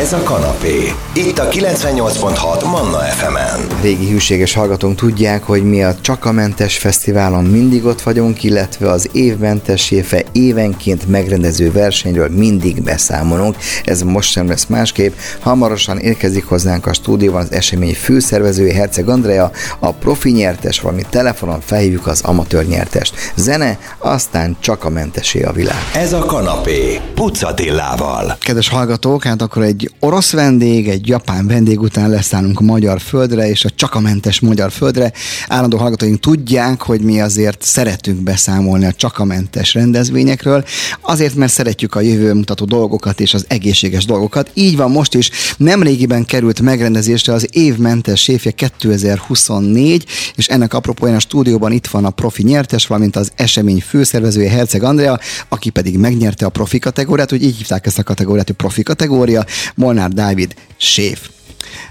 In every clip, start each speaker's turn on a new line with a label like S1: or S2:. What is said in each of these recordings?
S1: Ez a kanapé. Itt a 98.6 Manna FM-en.
S2: Régi hűséges hallgatónk tudják, hogy mi a Csakamentes Fesztiválon mindig ott vagyunk, illetve az évmentes éve évenként megrendező versenyről mindig beszámolunk. Ez most sem lesz másképp. Hamarosan érkezik hozzánk a stúdióban az esemény főszervezője Herceg Andrea, a profi nyertes, valami telefonon felhívjuk az amatőr nyertest. Zene, aztán Csakamentesé a világ.
S1: Ez a kanapé. Pucatillával.
S2: Kedves hallgatók, hát akkor egy orosz vendég, egy japán vendég után leszállunk a magyar földre, és a csakamentes magyar földre. Állandó hallgatóink tudják, hogy mi azért szeretünk beszámolni a csakamentes rendezvényekről, azért, mert szeretjük a jövő mutató dolgokat és az egészséges dolgokat. Így van most is. Nemrégiben került megrendezésre az évmentes séfje 2024, és ennek apropóján a stúdióban itt van a profi nyertes, valamint az esemény főszervezője Herceg Andrea, aki pedig megnyerte a profi kategóriát, hogy így hívták ezt a kategóriát, hogy profi kategória. Molnár Dávid, séf.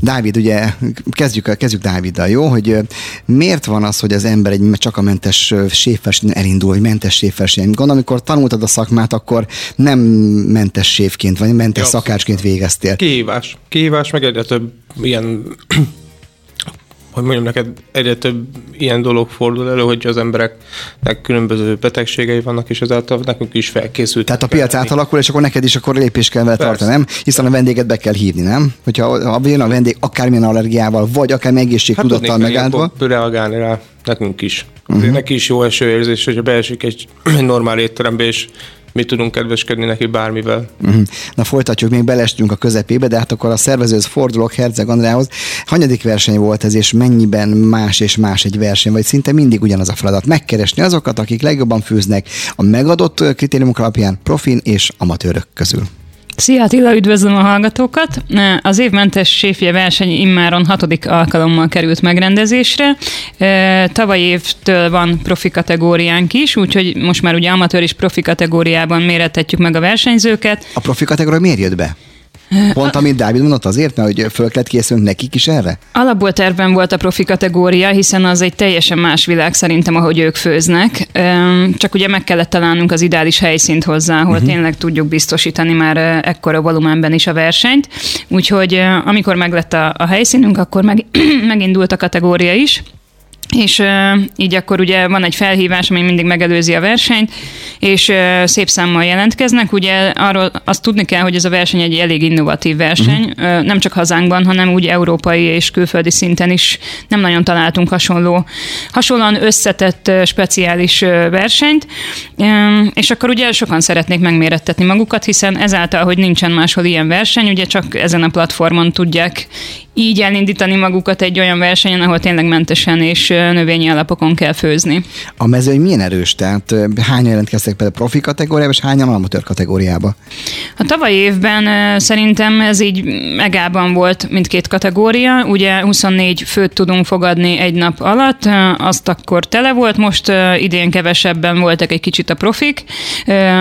S2: Dávid, ugye kezdjük, kezdjük Dáviddal, jó? Hogy miért van az, hogy az ember egy csak a mentes séfversenyen elindul, vagy mentes séfversenyen? Gondolom, amikor tanultad a szakmát, akkor nem mentes séfként, vagy mentes ja, szakácsként végeztél.
S3: Kihívás. Kihívás, meg egyre több ilyen hogy mondjam neked, egyre több ilyen dolog fordul elő, hogy az embereknek különböző betegségei vannak, és ezáltal nekünk is felkészült.
S2: Tehát a piac átalakul, és akkor neked is akkor lépés kell vele tartani, nem? Hiszen a vendéget be kell hívni, nem? Hogyha ha jön a vendég akármilyen allergiával, vagy akár egészségtudattal hát megáldva.
S3: reagálni rá nekünk is. Uh-huh. Neki is jó esőérzés, hogyha beesik egy, egy normál étterembe, és mi tudunk kedveskedni neki bármivel.
S2: Uh-huh. Na folytatjuk, még belestünk a közepébe, de hát akkor a szervezőhöz fordulok Herceg Andrához. Hanyadik verseny volt ez, és mennyiben más és más egy verseny, vagy szinte mindig ugyanaz a feladat? Megkeresni azokat, akik legjobban fűznek a megadott kritériumok alapján profin és amatőrök közül.
S4: Szia Attila, üdvözlöm a hallgatókat! Az évmentes séfje verseny immáron hatodik alkalommal került megrendezésre. Tavaly évtől van profi kategóriánk is, úgyhogy most már ugye amatőr és profi kategóriában méretetjük meg a versenyzőket.
S2: A profi kategória miért jött be? Pont amit Dávid mondott azért, mert hogy föl kellett készülnünk nekik is erre?
S4: Alapból tervben volt a profi kategória, hiszen az egy teljesen más világ szerintem, ahogy ők főznek. Csak ugye meg kellett találnunk az ideális helyszínt hozzá, ahol uh-huh. tényleg tudjuk biztosítani már ekkora volumenben is a versenyt. Úgyhogy amikor meglett a, a helyszínünk, akkor meg, megindult a kategória is és uh, így akkor ugye van egy felhívás, ami mindig megelőzi a versenyt, és uh, szép számmal jelentkeznek. Ugye arról azt tudni kell, hogy ez a verseny egy elég innovatív verseny, uh-huh. uh, nem csak hazánkban, hanem úgy európai és külföldi szinten is nem nagyon találtunk hasonló, hasonlóan összetett uh, speciális uh, versenyt, uh, és akkor ugye sokan szeretnék megmérettetni magukat, hiszen ezáltal, hogy nincsen máshol ilyen verseny, ugye csak ezen a platformon tudják így elindítani magukat egy olyan versenyen, ahol tényleg mentesen és növényi alapokon kell főzni.
S2: A mezőny milyen erős? Tehát hányan jelentkeztek például profi kategóriába, és hányan amatőr kategóriába?
S4: A tavalyi évben szerintem ez így megában volt mindkét kategória. Ugye 24 főt tudunk fogadni egy nap alatt, azt akkor tele volt, most idén kevesebben voltak egy kicsit a profik.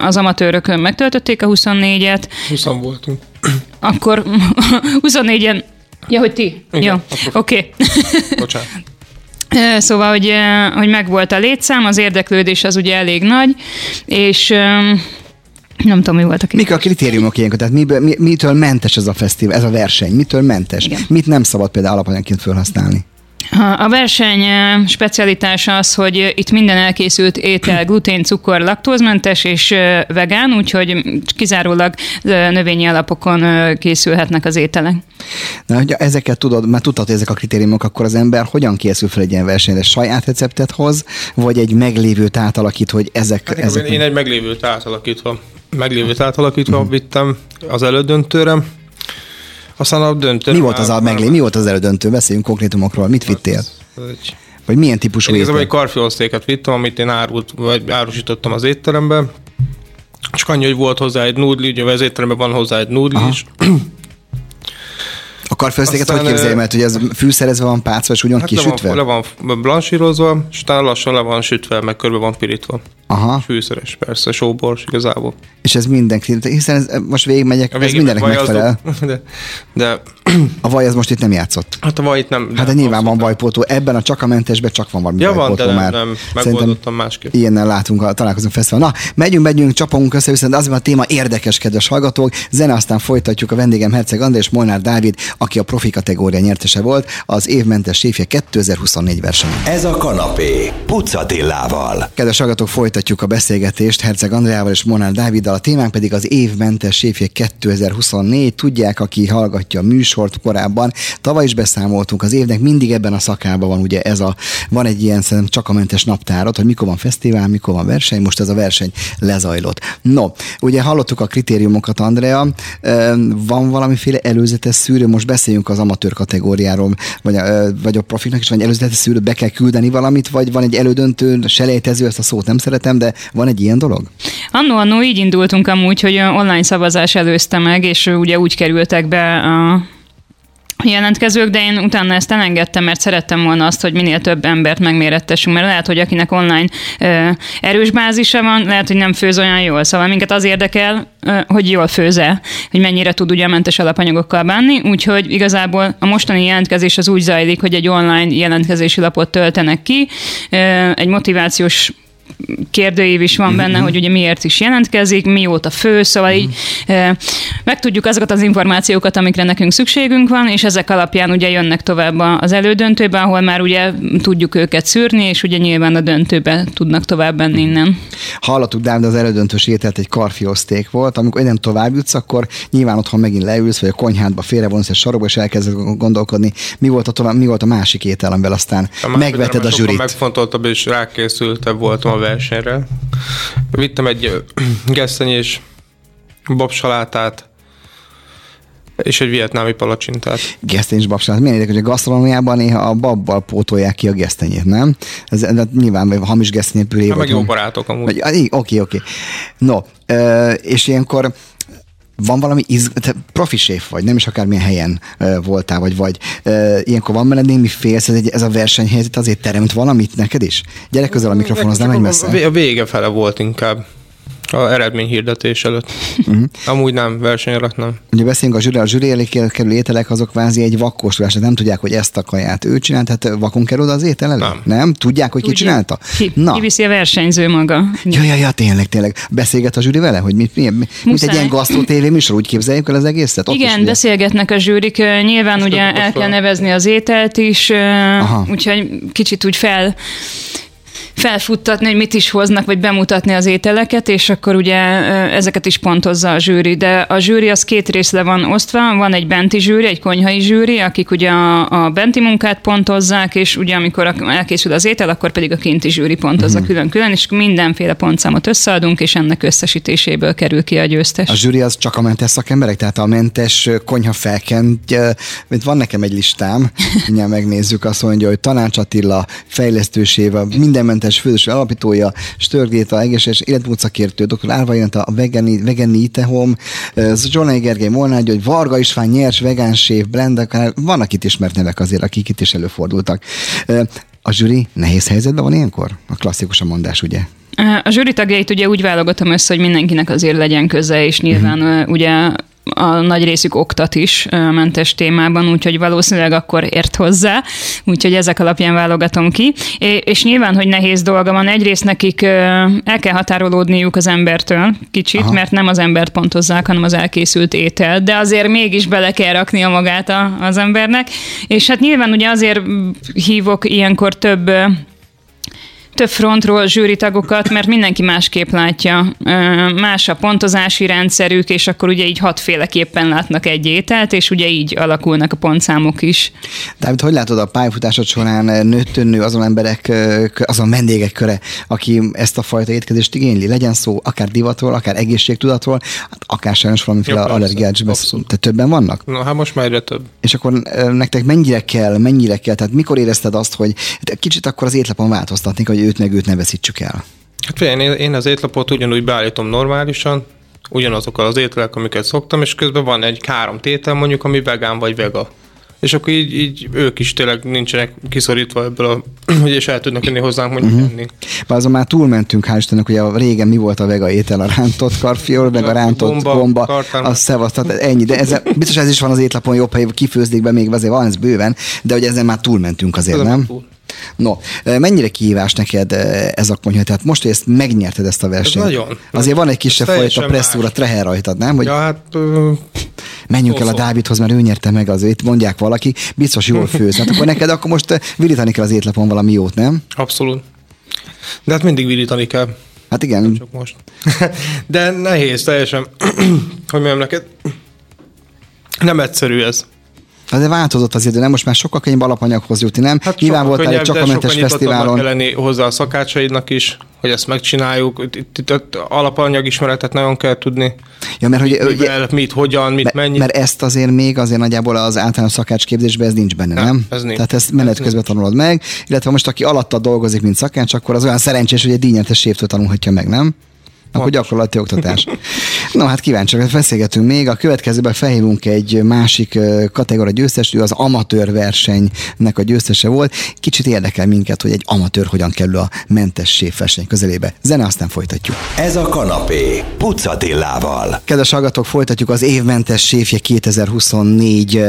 S4: Az amatőrök megtöltötték a 24-et.
S3: 20 voltunk.
S4: Akkor 24-en Ja, hogy ti? Igen, Jó, oké. Okay. Bocsánat. Szóval, hogy, hogy megvolt a létszám, az érdeklődés az ugye elég nagy, és nem tudom, mi volt a
S2: Mik a kritériumok ilyenkor? Tehát miből, mi, mitől mentes ez a fesztivál, ez a verseny? Mitől mentes? Igen. Mit nem szabad például alapanyagként felhasználni?
S4: A verseny specialitása az, hogy itt minden elkészült étel glutén, cukor, laktózmentes és vegán, úgyhogy kizárólag növényi alapokon készülhetnek az ételek.
S2: Na, hogy ezeket tudod, mert tudtad, hogy ezek a kritériumok, akkor az ember hogyan készül fel egy ilyen versenyre? Saját receptet hoz, vagy egy meglévőt átalakít, hogy ezek... Hát, ezek
S3: én egy meglévőt átalakítva, meglévőt átalakítva uh-huh. vittem az elődöntőre, aztán a döntő.
S2: Mi volt az a meglé? Mi volt az elődöntő? Beszéljünk konkrétumokról. Mit vittél? Vagy milyen típusú
S3: étel? Igazából egy karfiosztéket vittem, amit én árult, vagy árusítottam az étterembe. Csak annyi, hogy volt hozzá egy nudli, ugye az étteremben van hozzá egy nudli Aha. is.
S2: A A karfőszéket
S3: Aztán,
S2: hogy képzeljem el, hogy ez fűszerezve van pácva, és ugyan
S3: Hát
S2: kisütve?
S3: Le van, le van blansírozva, és utána lassan le van sütve, meg körbe van pirítva.
S2: Aha,
S3: Fűszeres, persze, sóbors igazából.
S2: és ez mindenki, hiszen ez, most végigmegyek, ez
S3: végén
S2: mindennek
S3: megvajazzuk,
S2: megfelel.
S3: De, de
S2: A vaj az most itt nem játszott.
S3: hát a vajt nem...
S2: Hát de nyilván van vajpótó, ebben a csak a mentesben csak van valami
S3: Ja, van, de nem,
S2: már.
S3: nem megoldottam másképp.
S2: Ilyennel látunk, a találkozunk fesztivál. Na, megyünk, megyünk, csapunk össze, viszont azért a téma érdekes, kedves hallgatók. Zene, aztán folytatjuk a vendégem Herceg András Molnár Dávid, aki a profi kategória nyertese volt, az évmentes séfje 2024 versenyen.
S1: Ez a kanapé. Pucatillával.
S2: Kedves hallgatók, folytatjuk a beszélgetést Herceg Andreával és Monár Dáviddal. A témánk pedig az évmentes séfje 2024. Tudják, aki hallgatja a műsort korábban, tavaly is beszámoltunk, az évnek mindig ebben a szakában van ugye ez a, van egy ilyen szerintem csak a mentes naptárat, hogy mikor van fesztivál, mikor van verseny, most ez a verseny lezajlott. No, ugye hallottuk a kritériumokat, Andrea, van valamiféle előzetes szűrő, most beszéljünk az amatőr kategóriáról, vagy a, vagy a profiknak is van egy előzetes szűrő, be kell küldeni valamit, vagy van egy elődöntő, selejtező, ezt a szót nem szeretem, de van egy ilyen dolog?
S4: Annó, annó így indultunk amúgy, hogy online szavazás előzte meg, és ugye úgy kerültek be a jelentkezők, de én utána ezt elengedtem, mert szerettem volna azt, hogy minél több embert megmérettessünk, mert lehet, hogy akinek online ö, erős bázisa van, lehet, hogy nem főz olyan jól. Szóval minket az érdekel, ö, hogy jól főze, hogy mennyire tud ugye mentes alapanyagokkal bánni, úgyhogy igazából a mostani jelentkezés az úgy zajlik, hogy egy online jelentkezési lapot töltenek ki, ö, egy motivációs kérdőív is van benne, hogy ugye miért is jelentkezik, mióta fő, szóval így eh, megtudjuk azokat az információkat, amikre nekünk szükségünk van, és ezek alapján ugye jönnek tovább az elődöntőbe, ahol már ugye tudjuk őket szűrni, és ugye nyilván a döntőbe tudnak tovább menni innen.
S2: Hallottuk, Dávid, az elődöntős ételt egy karfioszték volt, amikor innen tovább jutsz, akkor nyilván otthon megint leülsz, vagy a konyhádba félrevonsz egy sarokba, és elkezded gondolkodni, mi volt a, tovább, mi volt a másik étel, amivel aztán megveted a zsűrit.
S3: Megfontoltabb és rákészültebb voltam a versenyre. Vittem egy gesztenyés babsalátát, és egy vietnámi palacsintát.
S2: Gesztenyés babsát. Milyen érdekes, hogy a gasztronómiában néha a babbal pótolják ki a gesztenyét, nem? Ez, ez nyilván vagy hamis gesztenyépüré.
S3: Hát meg jó barátok amúgy.
S2: Vagy, Oké, oké. No, és ilyenkor van valami iz... te profi séf vagy, nem is akármilyen helyen ö, voltál, vagy vagy. Ö, ilyenkor van benned némi félsz, ez, egy, ez a versenyhelyzet azért teremt valamit neked is? Gyere közel a mikrofonhoz, nem
S3: a-
S2: messze.
S3: A vége fele volt inkább. A eredményhirdetés előtt.
S2: Mhm.
S3: Amúgy nem, verseny alatt nem.
S2: Ugye beszélünk a zsűri, a zsűri elé kerülő ételek azok kvázi egy vakkóstolás, tehát nem tudják, hogy ezt a kaját ő csinált, tehát vakon kerül az étel elő?
S3: Nem.
S2: nem? Tudják, hogy ki
S4: Tudja.
S2: csinálta?
S4: Ki,
S2: Na,
S4: kiviszi a versenyző maga.
S2: Ja, ja, ja, tényleg, tényleg. Beszélget a zsűri vele, hogy mit, mi, mi, mint egy ilyen gasztró tévé műsor, úgy képzeljük el az egészet? Ott
S4: Igen, beszélgetnek a zsűrik, nyilván ugye el kell nevezni az ételt is,
S2: Aha.
S4: úgyhogy kicsit úgy fel felfuttatni, hogy mit is hoznak, vagy bemutatni az ételeket, és akkor ugye ezeket is pontozza a zsűri. De a zsűri az két részre van osztva, van egy benti zsűri, egy konyhai zsűri, akik ugye a, a benti munkát pontozzák, és ugye amikor elkészül az étel, akkor pedig a kinti zsűri pontozza
S2: Mhm.
S4: külön-külön, és mindenféle pontszámot összeadunk, és ennek összesítéséből kerül ki a győztes.
S2: A zsűri az csak a mentes szakemberek, tehát a mentes konyha felkent, mint van nekem egy listám, mindjárt megnézzük, azt mondja, hogy Tanács Attila, fejlesztősével, mindenmentes főzős alapítója, Störgéta, egészséges életmódszakértő, dr. Árva Jönta, a vegani, vegani Itehom, Zsolnai Gergely Molnár, hogy Varga István, nyers, vegán séf, blendek, vannak itt ismert nevek azért, akik itt is előfordultak. A zsűri nehéz helyzetben van ilyenkor? A klasszikus a mondás, ugye?
S4: A zsűri tagjait ugye úgy válogatom össze, hogy mindenkinek azért legyen köze, és nyilván uh-huh. ugye a nagy részük oktat is mentes témában, úgyhogy valószínűleg akkor ért hozzá, úgyhogy ezek alapján válogatom ki. És nyilván, hogy nehéz dolga van, egyrészt nekik el kell határolódniuk az embertől kicsit,
S2: Aha.
S4: Mert nem az embert pontozzák, hanem az elkészült étel, de azért mégis bele kell raknia magát a, az embernek. És hát nyilván ugye azért hívok ilyenkor több több frontról zsűritagokat, mert mindenki másképp látja. Más a pontozási rendszerük, és akkor ugye így hatféleképpen látnak egy ételt, és ugye így alakulnak a pontszámok is.
S2: Dávid, hogy látod a pályafutásod során nőtt nő azon emberek, kö- azon vendégek köre, aki ezt a fajta étkezést igényli? Legyen szó akár divatról, akár egészségtudatról, hát akár sajnos valamiféle
S3: Ja, persze,
S2: allergiát is beszélünk.
S3: abszolút.
S2: Te többen vannak?
S3: Na, hát most már egyre több.
S2: És akkor ö, nektek mennyire kell, mennyire kell, tehát mikor érezted azt, hogy kicsit akkor az étlapon változtatni, hogy őt meg őt ne veszítsük el?
S3: Hát figyelj, én, én az étlapot ugyanúgy beállítom normálisan, ugyanazokkal az ételek, amiket szoktam, és közben van egy három tétel mondjuk, ami vegán vagy vega. és akkor így, így ők is tényleg nincsenek kiszorítva ebből a, hogy és el tudnak jönni hozzánk mondjuk uh-huh. enni.
S2: azon már túlmentünk, hál' Istennek, ugye régen mi volt a vega étel, a rántott karfiol, meg a rántott bomba, bomba a szevasz, tehát ennyi, de ez, biztos ez is van az étlapon jobb, ha kifőzték be még, azért van ez bőven, de hogy ezen már túlmentünk azért, ez nem? Túl. No, mennyire kihívás neked ez a konyha? Tehát most, hogy ezt megnyerted ezt a versenyt. Ez
S3: nagyon.
S2: Azért van egy kisebb fajta presszúra, treher rajtad, nem?
S3: Hogy ja, hát,
S2: menjünk el a Dávidhoz, mert ő nyerte meg az itt mondják valaki, biztos jól főz. Hát akkor neked akkor most virítani kell az étlapon valami jót, nem?
S3: Abszolút. De hát mindig virítani kell.
S2: Hát igen.
S3: Nem csak most. De nehéz teljesen, hogy mondjam neked, nem egyszerű ez.
S2: Azért változott azért, de nem most már sokkal könnyebb alapanyaghoz jutni, nem?
S3: Hát Nyilván voltál egy csakamentes fesztiválon. lenni hozzá a szakácsaidnak is, hogy ezt megcsináljuk. Itt, itt, itt alapanyagismeretet nagyon kell tudni.
S2: Ja, mert hogy,
S3: Mivel, ugye, mit, hogyan, mit, mennyi.
S2: Mert ezt azért még azért nagyjából az általános szakácsképzésben ez nincs benne, nem? nem?
S3: Ez nincs.
S2: Tehát ezt menet közben tanulod meg, illetve most aki alatta dolgozik, mint szakács, akkor az olyan szerencsés, hogy egy díjnyertes séftől tanulhatja meg, nem? Akkor gyakorlati oktatás. Na hát kíváncsiak, beszélgetünk még. A következőben felhívunk egy másik kategória győztest, ő az amatőr versenynek a győztese volt. Kicsit érdekel minket, hogy egy amatőr hogyan kerül a mentes verseny közelébe. Zene, aztán folytatjuk.
S1: Ez a kanapé, Pucatillával.
S2: Kedves hallgatók, folytatjuk az évmentes séfje 2024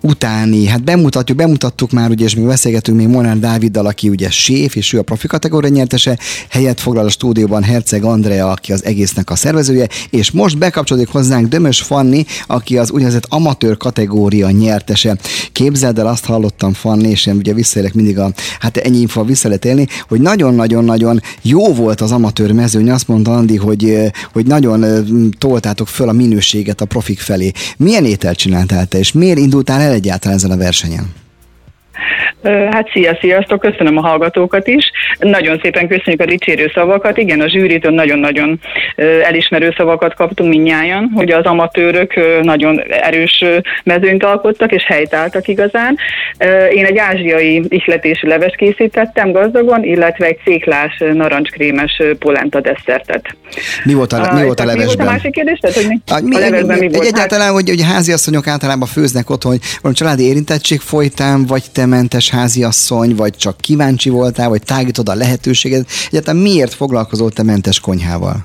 S2: utáni. Hát bemutatjuk, bemutattuk már, ugye, és még beszélgetünk még Monár Dáviddal, aki ugye séf, és ő a profi kategória nyertese. Helyet foglal a stúdióban Herceg Andrea, aki az egésznek a szervezője, és most bekapcsolódik hozzánk Dömös Fanni, aki az úgynevezett amatőr kategória nyertese. Képzeld el, azt hallottam Fanni, és én ugye visszaélek mindig a, hát ennyi info vissza lehet élni, hogy nagyon-nagyon-nagyon jó volt az amatőr mezőny, azt mondta Andi, hogy, hogy nagyon toltátok föl a minőséget a profik felé. Milyen ételt csináltál te, és miért indultál el egyáltalán ezen a versenyen?
S5: Hát szia, sziasztok, köszönöm a hallgatókat is. Nagyon szépen köszönjük a dicsérő szavakat. Igen, a zsűritől nagyon-nagyon elismerő szavakat kaptunk minnyáján, hogy az amatőrök nagyon erős mezőnyt alkottak és helytáltak igazán. Én egy ázsiai ihletésű leves készítettem gazdagon, illetve egy széklás narancskrémes polenta desszertet.
S2: Mi volt a, mi volt a levesben? Mi volt
S5: a másik kérdés? Tehát, hogy mi,
S2: a, mi, a levesben mi, mi volt? Egyáltalán, hogy, hogy háziasszonyok általában főznek otthon, hogy valami családi érintettség folytán, vagy te mentes háziasszony, vagy csak kíváncsi voltál, vagy tágítod a lehetőséget. Egyáltalán miért foglalkozol te mentes konyhával?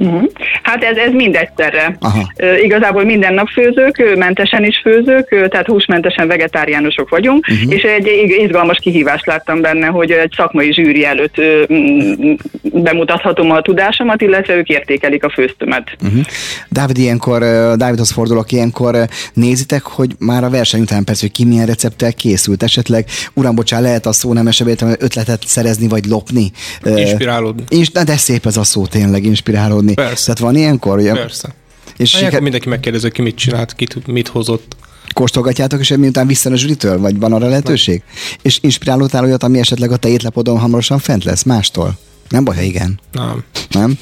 S5: Uh-huh. Hát ez, ez mind egyszerre. Aha. Uh, igazából minden nap főzők, mentesen is főzők, tehát húsmentesen vegetáriánusok vagyunk, uh-huh. és egy izgalmas kihívást láttam benne, hogy egy szakmai zsűri előtt uh, bemutathatom a tudásomat, illetve ők értékelik a főztömet. Uh-huh.
S2: Dávid, ilyenkor, Dávidhoz fordulok, ilyenkor nézitek, hogy már a verseny után persze, hogy ki milyen recepttel készült, esetleg, uram, bocsán, lehet a szó nem ötletet szerezni, vagy lopni.
S3: Inspirálódni.
S2: És, de szép ez a szó tényleg, inspirálódni tudni.
S3: Persze.
S2: Tehát van ilyenkor, ugye?
S3: Persze. És siker... mindenki megkérdezi, ki mit csinált, ki mit hozott.
S2: Kóstolgatjátok, és miután vissza a zsűritől? Vagy van arra lehetőség? Nem. És inspirálódtál olyat, ami esetleg a te étlapodon hamarosan fent lesz mástól? Nem baj, ha igen.
S3: Nem.
S2: Nem?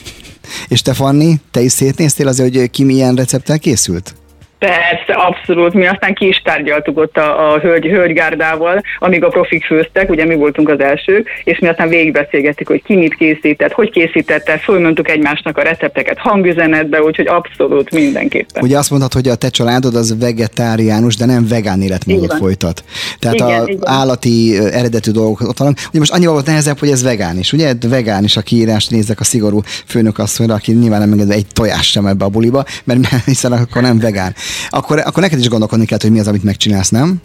S2: És te, Fanni, te is szétnéztél azért, hogy ki milyen recepttel készült?
S5: Persze, abszolút. Mi aztán ki is tárgyaltuk ott a, a hölgy, hölgygárdával, amíg a profik főztek, ugye mi voltunk az elsők, és mi aztán végigbeszélgettük, hogy ki mit készített, hogy készítette, fölmondtuk egymásnak a recepteket hangüzenetbe, úgyhogy abszolút mindenképpen.
S2: Ugye azt mondhatod, hogy a te családod az vegetáriánus, de nem vegán életmódot folytat. Tehát igen, a igen. állati eredetű dolgok ott van. Ugye most annyival volt nehezebb, hogy ez vegán is, ugye? Vegán is a kiírást nézek a szigorú főnök asszonyra, aki nyilván nem enged egy tojás sem ebbe a buliba, mert hiszen akkor nem vegán akkor, akkor neked is gondolkodni kell, hogy mi az, amit megcsinálsz, nem?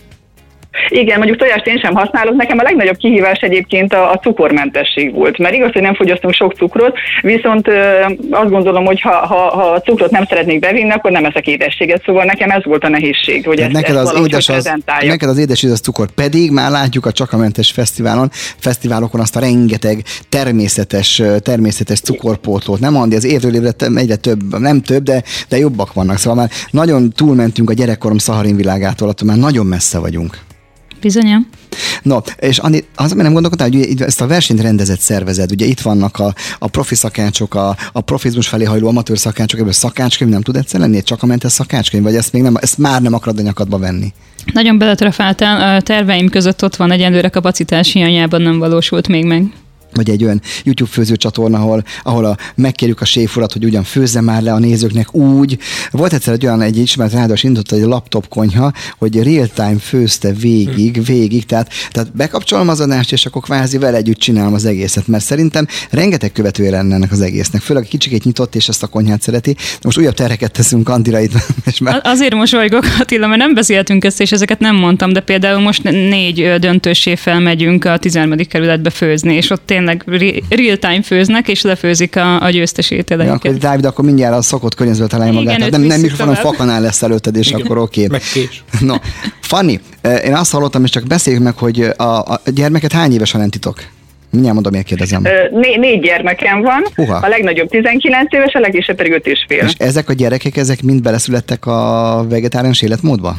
S5: Igen, mondjuk tojást én sem használok. Nekem a legnagyobb kihívás egyébként a, a cukormentesség volt, mert igaz, hogy nem fogyasztunk sok cukrot, viszont ö, azt gondolom, hogy ha, ha, ha a cukrot nem szeretnék bevinni, akkor nem eszek édességet, szóval nekem ez volt a nehézség, hogy ezt,
S2: neked, ezt az édes az, neked az édes az cukor, pedig már látjuk a Csakamentes Fesztiválon, fesztiválokon azt a rengeteg természetes, természetes cukorpótlót, nem Andi, az évről évre egyre több, nem több, de, de jobbak vannak, szóval már nagyon túlmentünk a gyerekkorom szaharin világától, attól már nagyon messze vagyunk.
S4: Bizonyám.
S2: No, és Anni, az, nem gondolkodtál, hogy ezt a versenyt rendezett szervezet, ugye itt vannak a, a profi szakácsok, a, a profizmus felé hajló amatőr szakácsok, ebből szakácskönyv nem tud egyszer lenni, csak a mentes szakácskönyv, vagy ezt még nem, ezt már nem akarod a nyakadba venni?
S4: Nagyon beletrafáltál, a terveim között ott van, egyelőre kapacitás hiányában nem valósult még meg.
S2: Vagy egy olyan YouTube főzőcsatorna, ahol, ahol a, megkérjük a séfurat, hogy ugyan főzze már le a nézőknek úgy. Volt egyszer egy olyan egy ismert rádiós indult egy laptop konyha, hogy real-time főzte végig, végig, tehát, tehát bekapcsolom az adást, és akkor kvázi vele együtt csinálom az egészet, mert szerintem rengeteg követője lenne ennek az egésznek, főleg kicsikét nyitott, és ezt a konyhát szereti. Most újabb tereket teszünk Andira itt. És
S4: már... Azért mosolygok, Attila, mert nem beszéltünk ezt, és ezeket nem mondtam, de például most négy döntősé felmegyünk a 13. kerületbe főzni, és ott tényleg real-time főznek, és lefőzik a, a győztes ételeket.
S2: Ja, akkor Dávid, akkor mindjárt a szokott környezetbe találja magát. Igen, nem, nem mikrofonon fakanál lesz előtted, és Igen. akkor oké. Okay. No, Fanni, én azt hallottam, és csak beszéljük meg, hogy a, a gyermeket hány évesen lentitok? Mindjárt mondom, miért kérdezem.
S5: Né- négy gyermekem van, Uha. a legnagyobb 19 éves, a legkisebb pedig 5 és fél.
S2: És ezek a gyerekek, ezek mind beleszülettek a vegetáriánus életmódba?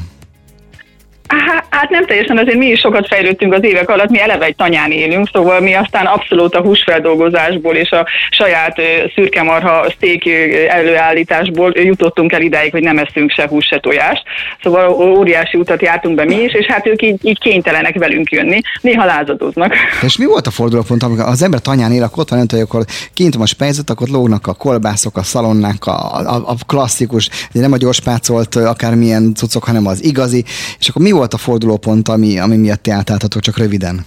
S5: Hát nem teljesen, azért mi is sokat fejlődtünk az évek alatt, mi eleve egy tanyán élünk, szóval mi aztán abszolút a húsfeldolgozásból és a saját szürkemarha steak előállításból jutottunk el idáig, hogy nem eszünk se hús, se tojást. Szóval óriási utat jártunk be mi is, és hát ők így, így kénytelenek velünk jönni, néha lázadoznak.
S2: És mi volt a fordulópont, amikor az ember tanyán él, akkor ott van, hogy akkor kint van a akkor lógnak a kolbászok, a szalonnák, a, a, a klasszikus, nem a gyorspácolt akármilyen cuccok, hanem az igazi. És akkor mi volt a fordulópont, ami, ami miatt ti átálltatok, csak röviden?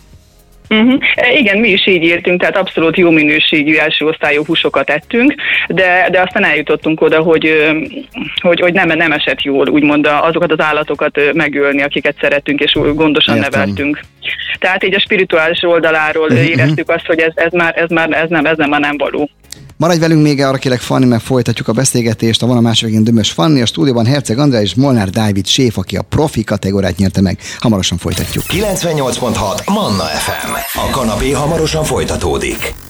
S5: Uh-huh. Igen, mi is így írtunk, tehát abszolút jó minőségű első osztályú húsokat ettünk, de, de aztán eljutottunk oda, hogy, hogy, hogy nem, nem esett jól, úgymond azokat az állatokat megölni, akiket szeretünk és gondosan Értem. neveltünk. Tehát így a spirituális oldaláról uh-huh. éreztük azt, hogy ez, ez, már, ez, már, ez, nem, ez nem, már nem való.
S2: Maradj velünk még, arra kérek Fanni, mert folytatjuk a beszélgetést. A van a másik Dömös Fanni, a stúdióban Herceg András és Molnár Dávid Séf, aki a profi kategóriát nyerte meg. Hamarosan folytatjuk.
S1: 98.6 Manna FM. A kanapé hamarosan folytatódik.